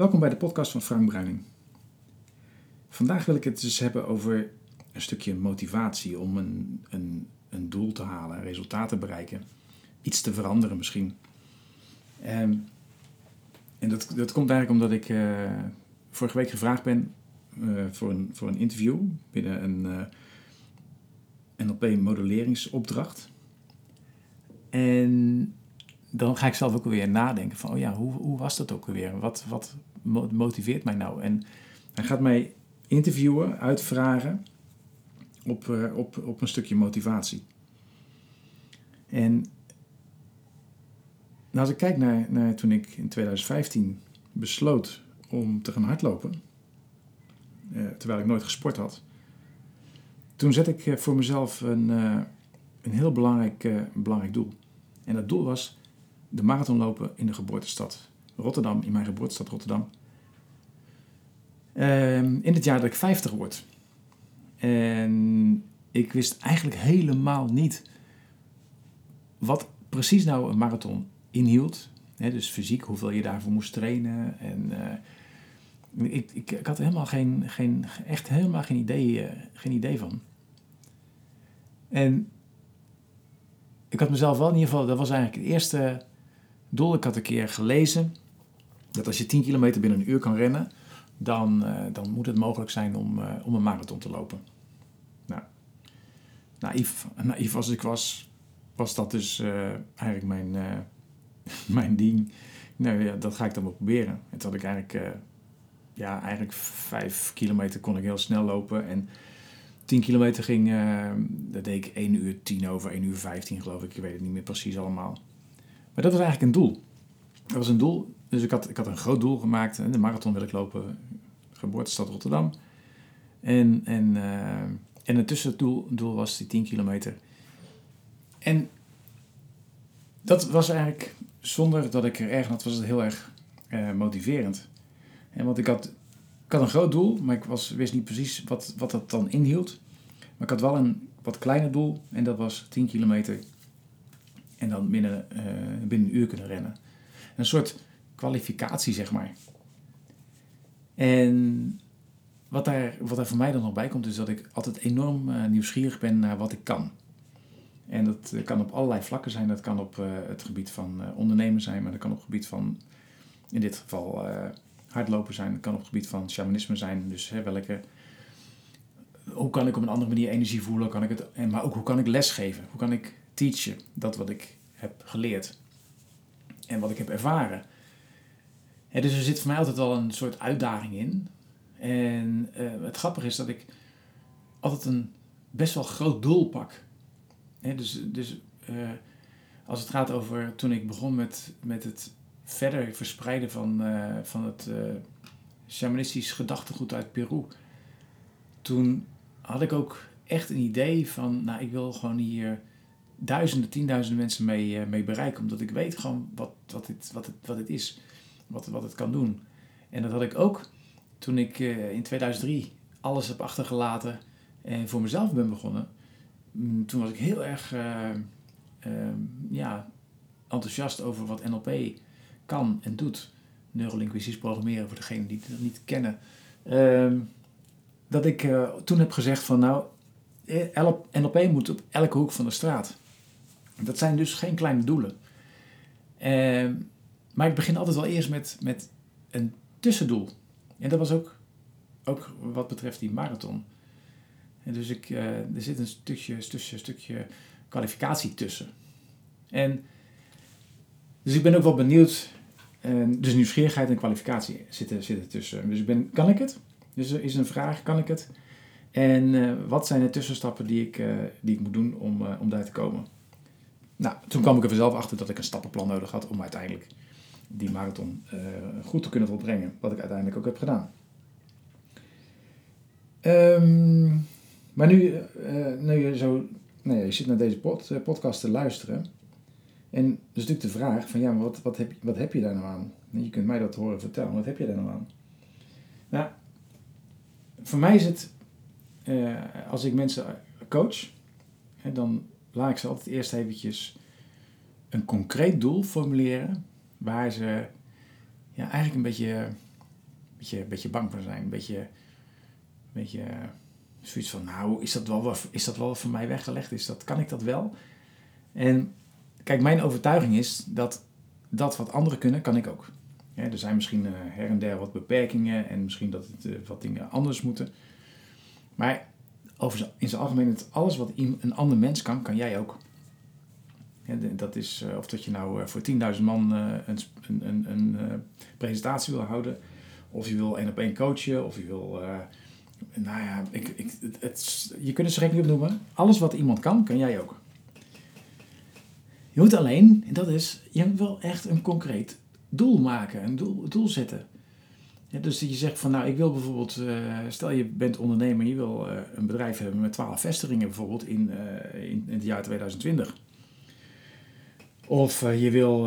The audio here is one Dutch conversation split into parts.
Welkom bij de podcast van Frank Bruining. Vandaag wil ik het dus hebben over een stukje motivatie om een, een, een doel te halen, een resultaat te bereiken, iets te veranderen misschien. Ehm, en dat, dat komt eigenlijk omdat ik uh, vorige week gevraagd ben uh, voor, een, voor een interview binnen een eh, NLP-modelleringsopdracht. En dan ga ik zelf ook weer nadenken van, oh ja, hoe, hoe was dat ook alweer? Wat, wat motiveert mij nou? En hij gaat mij interviewen, uitvragen op, uh, op, op een stukje motivatie. En nou, als ik kijk naar, naar toen ik in 2015 besloot om te gaan hardlopen, uh, terwijl ik nooit gesport had, toen zette ik voor mezelf een, uh, een heel belangrijk, belangrijk doel. En dat doel was de marathon lopen in de geboortestad Rotterdam, in mijn geboortestad Rotterdam. Ehm, in het jaar dat ik 50 word. En ik wist eigenlijk helemaal niet wat precies nou een marathon inhield. dus fysiek, hoeveel je daarvoor moest trainen. En uh, ik, ik, ik, had helemaal geen, geen, echt helemaal geen idee, uh, geen idee van. En ik had mezelf wel in ieder geval, dat was eigenlijk het eerste doel. Ik had een keer gelezen dat als je 10 kilometer binnen een uur kan rennen, dan, uh, dan moet het mogelijk zijn om, uh, om een marathon te lopen. Nou, naïef, naïef als ik was, was dat dus uh, eigenlijk mijn, mijn ding. Nou ja, dat ga ik dan wel proberen. En toen had ik eigenlijk, ja, eigenlijk 5 kilometer kon ik heel snel lopen. En 10 kilometer ging, dat deed ik 1 uur 10 over, 1 uur 15 geloof ik. Ik weet het niet meer precies allemaal. Maar dat was eigenlijk een doel. Dat was een doel. Dus ik had, ik had een groot doel gemaakt. De marathon wil ik lopen. Geboortestad Rotterdam. En, en, uh, en het tussendoel doel was die 10 kilometer. En dat was eigenlijk, zonder dat ik er erg had, was het heel erg uh, motiverend. En want ik had, ik had een groot doel, maar ik was, wist niet precies wat, wat dat dan inhield. Maar ik had wel een wat kleiner doel en dat was 10 kilometer en dan binnen, uh, binnen een uur kunnen rennen. Een soort kwalificatie, zeg maar. En wat daar, wat daar voor mij dan nog bij komt, is dat ik altijd enorm uh, nieuwsgierig ben naar wat ik kan. En dat uh, kan op allerlei vlakken zijn. Dat kan op het gebied van ondernemen zijn, maar dat kan op het gebied van, in dit geval, hardlopen zijn. Dat kan op het gebied van shamanisme zijn. Dus hè, welke, hoe kan ik op een andere manier energie voelen? Kan ik het, en, maar ook hoe kan ik lesgeven? Hoe kan ik teachen, dat wat ik heb geleerd en wat ik heb ervaren. En dus er zit voor mij altijd wel een soort uitdaging in. En uh, het grappige is dat ik altijd een best wel groot doel pak. dus dus uh, als het gaat over toen ik begon met, met het verder verspreiden van, uh, van het shamanistisch gedachtegoed uit Peru. Toen had ik ook echt een idee van, nou ik wil gewoon hier duizenden, tienduizenden mensen mee, uh, mee bereiken. Omdat ik weet gewoon wat, wat, het, wat, het, wat het is, wat, wat het kan doen. En dat had ik ook toen ik uh, in 2003 alles heb achtergelaten en voor mezelf ben begonnen. Mm, toen was ik heel erg uh, ja, enthousiast over wat NLP kan en doet. Neurolinguistisch programmeren voor degenen die het niet kennen. Ehm, dat ik toen heb gezegd van nou, NLP moet op elke hoek van de straat. Dat zijn dus geen kleine doelen. Uh, maar ik begin altijd wel eerst met, met een tussendoel. En dat was ook, ook wat betreft die marathon. En dus ik, uh, er zit een stukje, stukje, stukje kwalificatie tussen. En dus ik ben ook wel benieuwd. Uh, dus nieuwsgierigheid en kwalificatie zitten, zitten tussen. Dus ik ben, kan ik het? Dus er is een vraag, kan ik het? En uh, wat zijn de tussenstappen die ik, die ik moet doen om, om daar te komen? Nou, toen kwam ik er vanzelf achter dat ik een stappenplan nodig had om uiteindelijk die marathon uh, goed te kunnen volbrengen. Wat ik uiteindelijk ook heb gedaan. Um, maar nu, uh, nu je zo, nou je zit naar deze pod, podcast te luisteren. En dus natuurlijk de vraag van ja, maar wat, wat, heb, wat heb je daar nou aan? Je kunt mij dat horen vertellen, wat heb je daar nou aan? Nou, voor mij is het, als ik mensen coach, hè, dan laat ik ze altijd eerst eventjes een concreet doel formuleren waar ze ja, eigenlijk een beetje beetje, beetje bang voor zijn. Een beetje, beetje zoiets van, nou, is dat, wel, is dat wel voor mij weggelegd? Is dat, kan ik dat wel? En kijk, mijn overtuiging is dat dat wat anderen kunnen, kan ik ook. er zijn misschien uh, her en der wat beperkingen en misschien dat het, uh, wat dingen anders moeten. Maar over in zijn algemeen, alles wat een ander mens kan, kan jij ook. dat is, uh, of dat je nou voor 10.000 man een, een, een, een presentatie wil houden, of je wil één op één coachen, of je wil nou ja, ik, ik, het, je kunt het zo gek niet opnoemen. Alles wat iemand kan, kan jij ook. Je moet alleen, en dat is, je moet wel echt een concreet doel maken, een doel, doel zetten. Dus dat je zegt van nou, ik wil bijvoorbeeld, uh, stel je bent ondernemer, je wil uh, een bedrijf hebben met 12 vestigingen bijvoorbeeld in, uh, in, in, het jaar 2020. Of je wil,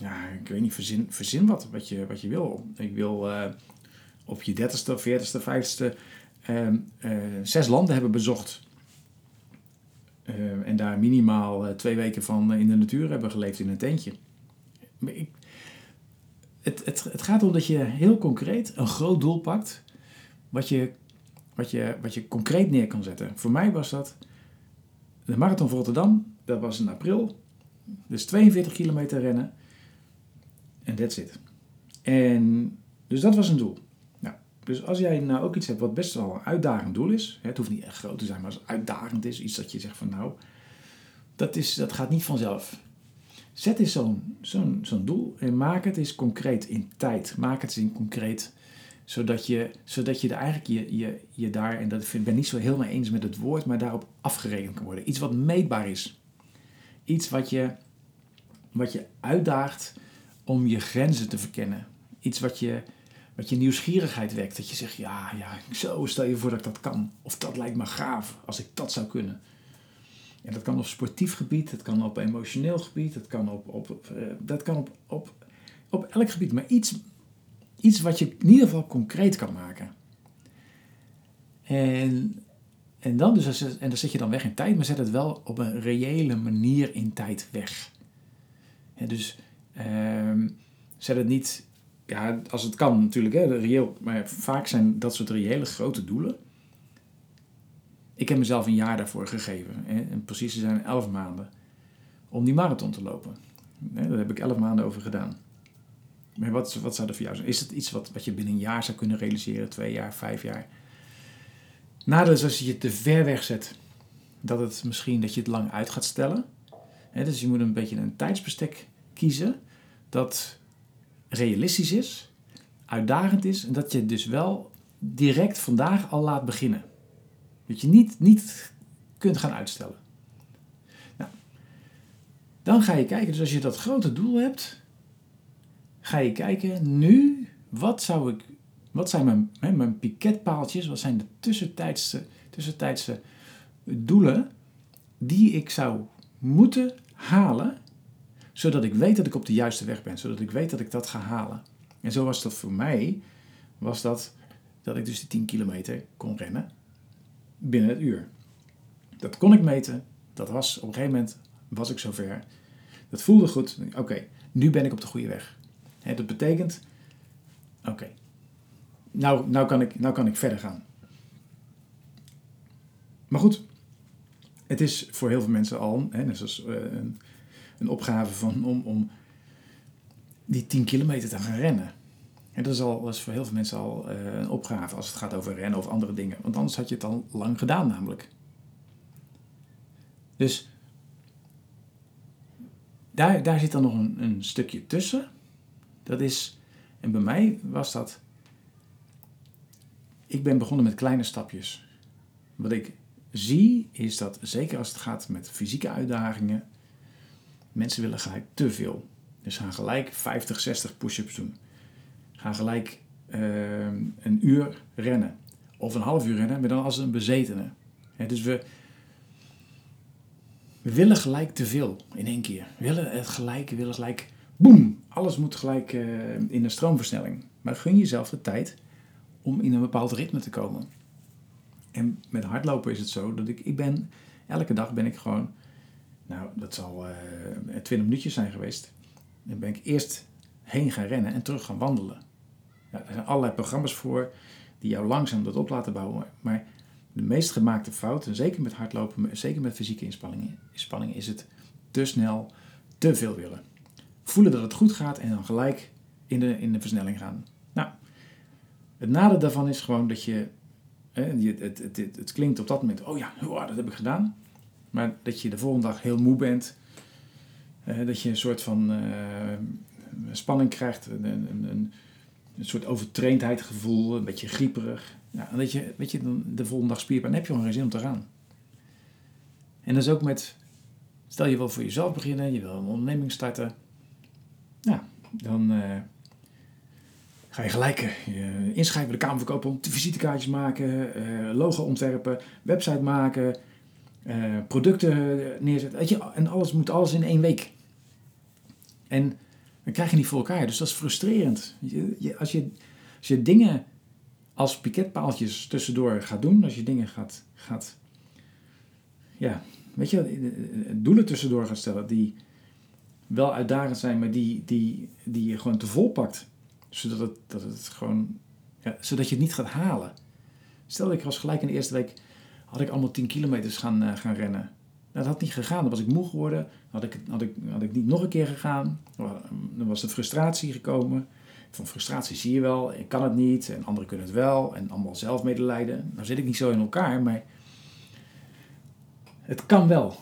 ja, ik weet niet, verzin, verzin wat, wat je, wat je wil. Ik wil op je 30ste, 40ste, 50ste zes landen hebben bezocht. En daar minimaal twee weken van in de natuur hebben geleefd in een tentje. Ik, het, het, het gaat om dat je heel concreet een groot doel pakt, wat je, wat, je, wat je concreet neer kan zetten. Voor mij was dat de Marathon van Rotterdam, dat was in april. Dus 42 kilometer rennen. En that's it. En, dus dat was een doel. Dus als jij nou ook iets hebt wat best wel een uitdagend doel is, het hoeft niet echt groot te zijn, maar als het uitdagend is, iets dat je zegt van nou, dat, is, dat gaat niet vanzelf. Zet eens zo'n zo'n zo'n doel en maak het eens concreet in tijd. Maak het eens concreet, zodat je, zodat je er eigenlijk je, je, je daar, en dat vind, ben ik niet zo helemaal eens met het woord, maar daarop afgerekend kan worden. Iets wat meetbaar is. Iets wat je, wat je uitdaagt om je grenzen te verkennen. Iets wat je, wat je nieuwsgierigheid wekt. Dat je zegt, ja, ja, zo stel je voor dat ik dat kan. Of dat lijkt me gaaf als ik dat zou kunnen. En dat kan op sportief gebied, dat kan op emotioneel gebied, dat kan op, op, uh, dat kan op, op, op elk gebied. Maar iets, iets wat je in ieder geval concreet kan maken. En, en, dan dus, en dan zet je dan weg in tijd, maar zet het wel op een reële manier in tijd weg. dus uh, zet het niet ja, als het kan natuurlijk, hè, reëel, maar vaak zijn dat soort reële grote doelen. Ik heb mezelf een jaar daarvoor gegeven, en precies zijn elf maanden, om die marathon te lopen. Hè, daar heb ik elf maanden over gedaan. Maar wat, wat zou er voor jou zijn? Is het iets wat, wat je binnen een jaar zou kunnen realiseren, twee jaar, vijf jaar? Nadeel is als je het te ver weg zet, dat het misschien dat je het lang uit gaat stellen. Dus je moet een beetje een tijdsbestek kiezen dat realistisch is, uitdagend is en dat je dus wel direct vandaag al laat beginnen. Dat je niet, niet kunt gaan uitstellen. Nou, dan ga je kijken, dus als je dat grote doel hebt, ga je kijken, nu, wat zou ik, wat zijn mijn, mijn piketpaaltjes, wat zijn de tussentijdse, tussentijdse doelen die ik zou moeten halen zodat ik weet dat ik op de juiste weg ben, zodat ik weet dat ik dat ga halen. En zo was dat voor mij, was dat dat ik dus die 10 kilometer kon rennen binnen het uur. Dat kon ik meten, dat was op een gegeven moment was ik zover. Dat voelde goed. Oké, nu ben ik op de goede weg. Dat betekent, oké, nou, nou, kan ik, nou kan ik verder gaan. Maar goed, het is voor heel veel mensen al, hè, net zoals uh, een een opgave van, om, om die 10 kilometer te gaan rennen. En dat is, al, voor heel veel mensen al uh, een opgave als het gaat over rennen of andere dingen. Want anders had je het al lang gedaan namelijk. Dus daar, daar zit dan nog een, een stukje tussen. Dat is, en bij mij was dat, ik ben begonnen met kleine stapjes. Wat ik zie is dat, zeker als het gaat met fysieke uitdagingen, Mensen willen gelijk te veel. Dus gaan gelijk 50, 60 push-ups doen. Gaan gelijk uh, een uur rennen. Of een half uur rennen, maar dan als een bezetene. dus we, we willen gelijk te veel in één keer. We willen het gelijk, we willen gelijk, boem, alles moet gelijk uh, in een stroomversnelling. Maar gun jezelf de tijd om in een bepaald ritme te komen. En met hardlopen is het zo dat ik, ik ben, elke dag ben ik gewoon nou, dat zal uh, eh, 20 minuutjes zijn geweest. Dan ben ik eerst heen gaan rennen en terug gaan wandelen. Er zijn allerlei programma's voor die jou langzaam dat op laten bouwen. Maar de meest gemaakte fout, en zeker met hardlopen, zeker met fysieke inspanningen, inspanningen is het te snel, te veel willen. Voelen dat het goed gaat en dan gelijk in de, in de versnelling gaan. Nou, het nadeel daarvan is gewoon dat je, het, het, het, het klinkt op dat moment, oh ja, dat heb ik gedaan. Maar dat je de volgende dag heel moe bent, dat je een soort van uh, spanning krijgt, een, een, een, een soort overtraindheid gevoel, een beetje grieperig. Ja, en dat je, weet je, dan de volgende dag spierpijn, heb je gewoon geen zin om te gaan. En dat is ook met, stel je wil voor jezelf beginnen, je wil een onderneming starten. Ja, dan uh, ga je gelijk uh, inschrijven bij de Kamer verkopen, visitekaartjes maken, uh, logo ontwerpen, website maken, producten neerzetten. Weet je, en alles moet alles in één week. En dan krijg je niet voor elkaar. Dus dat is frustrerend. Je, als, je, als je dingen als piketpaaltjes tussendoor gaat doen, als je dingen gaat, gaat ja, weet je, doelen tussendoor gaat stellen die wel uitdagend zijn, maar die, die, die je gewoon te vol pakt. Zodat het, dat het gewoon, ja, zodat je het niet gaat halen. Stel ik was gelijk in de eerste week, had ik allemaal 10 kilometers gaan, gaan rennen. Dat had niet gegaan. Dan was ik moe geworden. Had ik, had ik, had ik niet nog een keer gegaan. Dan was de frustratie gekomen. Van frustratie zie je wel. Ik kan het niet. En anderen kunnen het wel. En allemaal zelfmedelijden. Nou zit ik niet zo in elkaar. Maar het kan wel.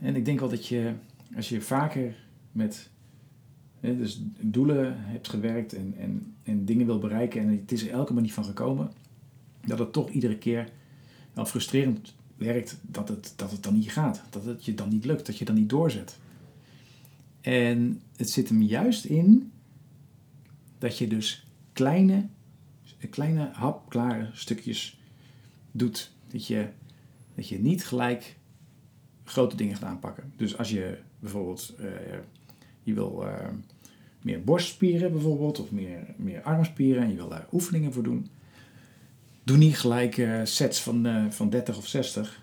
En ik denk wel dat je, als je vaker met dus doelen hebt gewerkt en, en, en dingen wil bereiken en het is er elke maar niet van gekomen, dat het toch iedere keer wel frustrerend werkt dat het, dat het dan niet gaat. Dat het je dan niet lukt, dat je dan niet doorzet. En het zit hem juist in dat je dus kleine, kleine hapklare stukjes doet. Dat je, dat je niet gelijk grote dingen gaat aanpakken. Dus als je bijvoorbeeld uh, je wil uh, meer borstspieren bijvoorbeeld, of meer, meer armspieren en je wil daar oefeningen voor doen, doe niet gelijk uh, sets van, uh, van 30 of 60.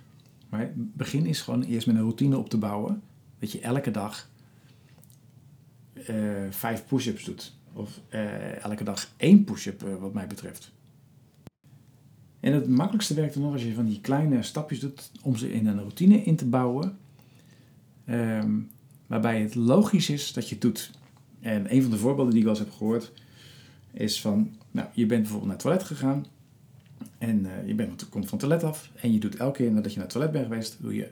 Maar begin is gewoon eerst met een routine op te bouwen. Dat je elke dag uh, vijf push-ups doet. Of elke dag één push-up wat mij betreft. En het makkelijkste werkt dan nog als je van die kleine stapjes doet om ze in een routine in te bouwen. Um, waarbij het logisch is dat je het doet. En een van de voorbeelden die ik wel eens heb gehoord is van, nou, je bent bijvoorbeeld naar het toilet gegaan en uh, je bent, komt van het toilet af en je doet elke keer nadat je naar het toilet bent geweest, doe je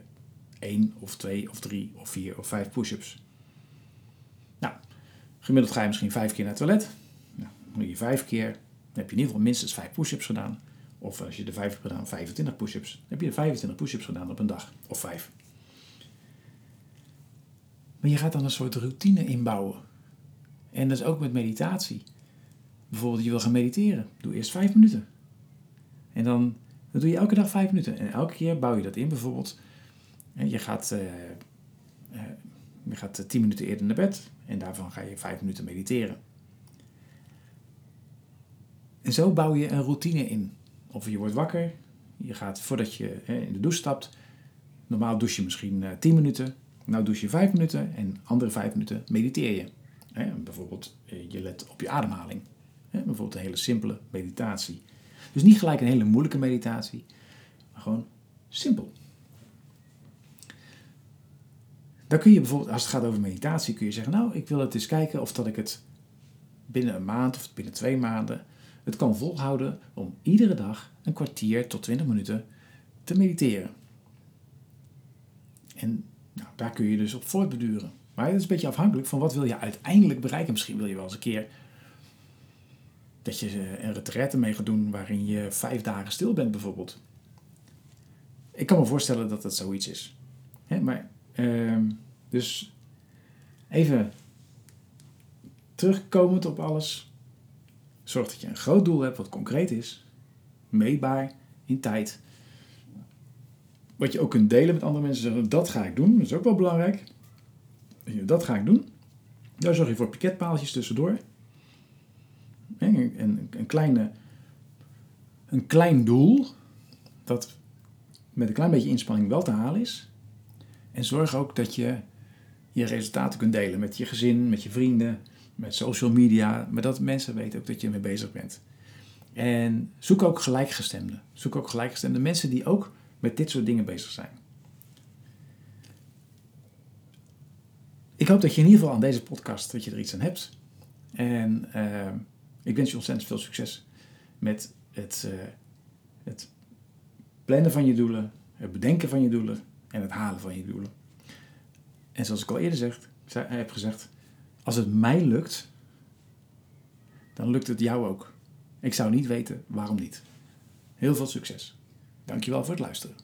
één of twee of drie of vier of vijf push-ups. Nou, gemiddeld ga je misschien vijf keer naar het toilet. Nou, doe je vijf keer, dan heb je in ieder geval minstens vijf push-ups gedaan. Of als je de vijf hebt gedaan, 25 push-ups. Dan heb je de 25 push-ups gedaan op een dag. Of vijf. Maar je gaat dan een soort routine inbouwen. En dat is ook met meditatie. Bijvoorbeeld, je wil gaan mediteren. Doe eerst vijf minuten. En dan, doe je elke dag vijf minuten. En elke keer bouw je dat in. Bijvoorbeeld, je gaat, uh, je gaat tien minuten eerder naar bed. En daarvan ga je vijf minuten mediteren. En zo bouw je een routine in. Of je wordt wakker. Je gaat voordat je in de douche stapt. Normaal douche je misschien tien minuten. Nou douche je vijf minuten en andere vijf minuten mediteer je. bijvoorbeeld, eh, je let op je ademhaling. bijvoorbeeld een hele simpele meditatie. Dus niet gelijk een hele moeilijke meditatie, maar gewoon simpel. Dan kun je bijvoorbeeld, als het gaat over meditatie, kun je zeggen, nou, ik wil het eens kijken of dat ik het binnen een maand of binnen twee maanden het kan volhouden om iedere dag een kwartier tot twintig minuten te mediteren. En nou, daar kun je dus op voortbeduren. Maar het is een beetje afhankelijk van wat wil je uiteindelijk bereiken. Misschien wil je wel eens een keer dat je een retraite mee gaat doen waarin je vijf dagen stil bent bijvoorbeeld. Ik kan me voorstellen dat dat zoiets is. maar, uh, dus even terugkomend op alles. Zorg dat je een groot doel hebt wat concreet is, meetbaar in tijd wat je ook kunt delen met andere mensen. Zeggen, dat ga ik doen. Dat is ook wel belangrijk. Dat ga ik doen. Daar zorg je voor piketpaaltjes tussendoor. Een, een, kleine, een klein doel. Dat met een klein beetje inspanning wel te halen is. En zorg ook dat je je resultaten kunt delen met je gezin, met je vrienden, met social media, maar dat mensen weten ook dat je ermee bezig bent. En zoek ook gelijkgestemden. Zoek ook gelijkgestemde mensen die ook met dit soort dingen bezig zijn. Ik hoop dat je in ieder geval aan deze podcast dat je er iets aan hebt. En uh, ik wens je ontzettend veel succes met het, uh, het plannen van je doelen, het bedenken van je doelen en het halen van je doelen. En zoals ik al eerder zeg, heb gezegd, als het mij lukt, dan lukt het jou ook. Ik zou niet weten waarom niet. Heel veel succes. Dankjewel voor het luisteren.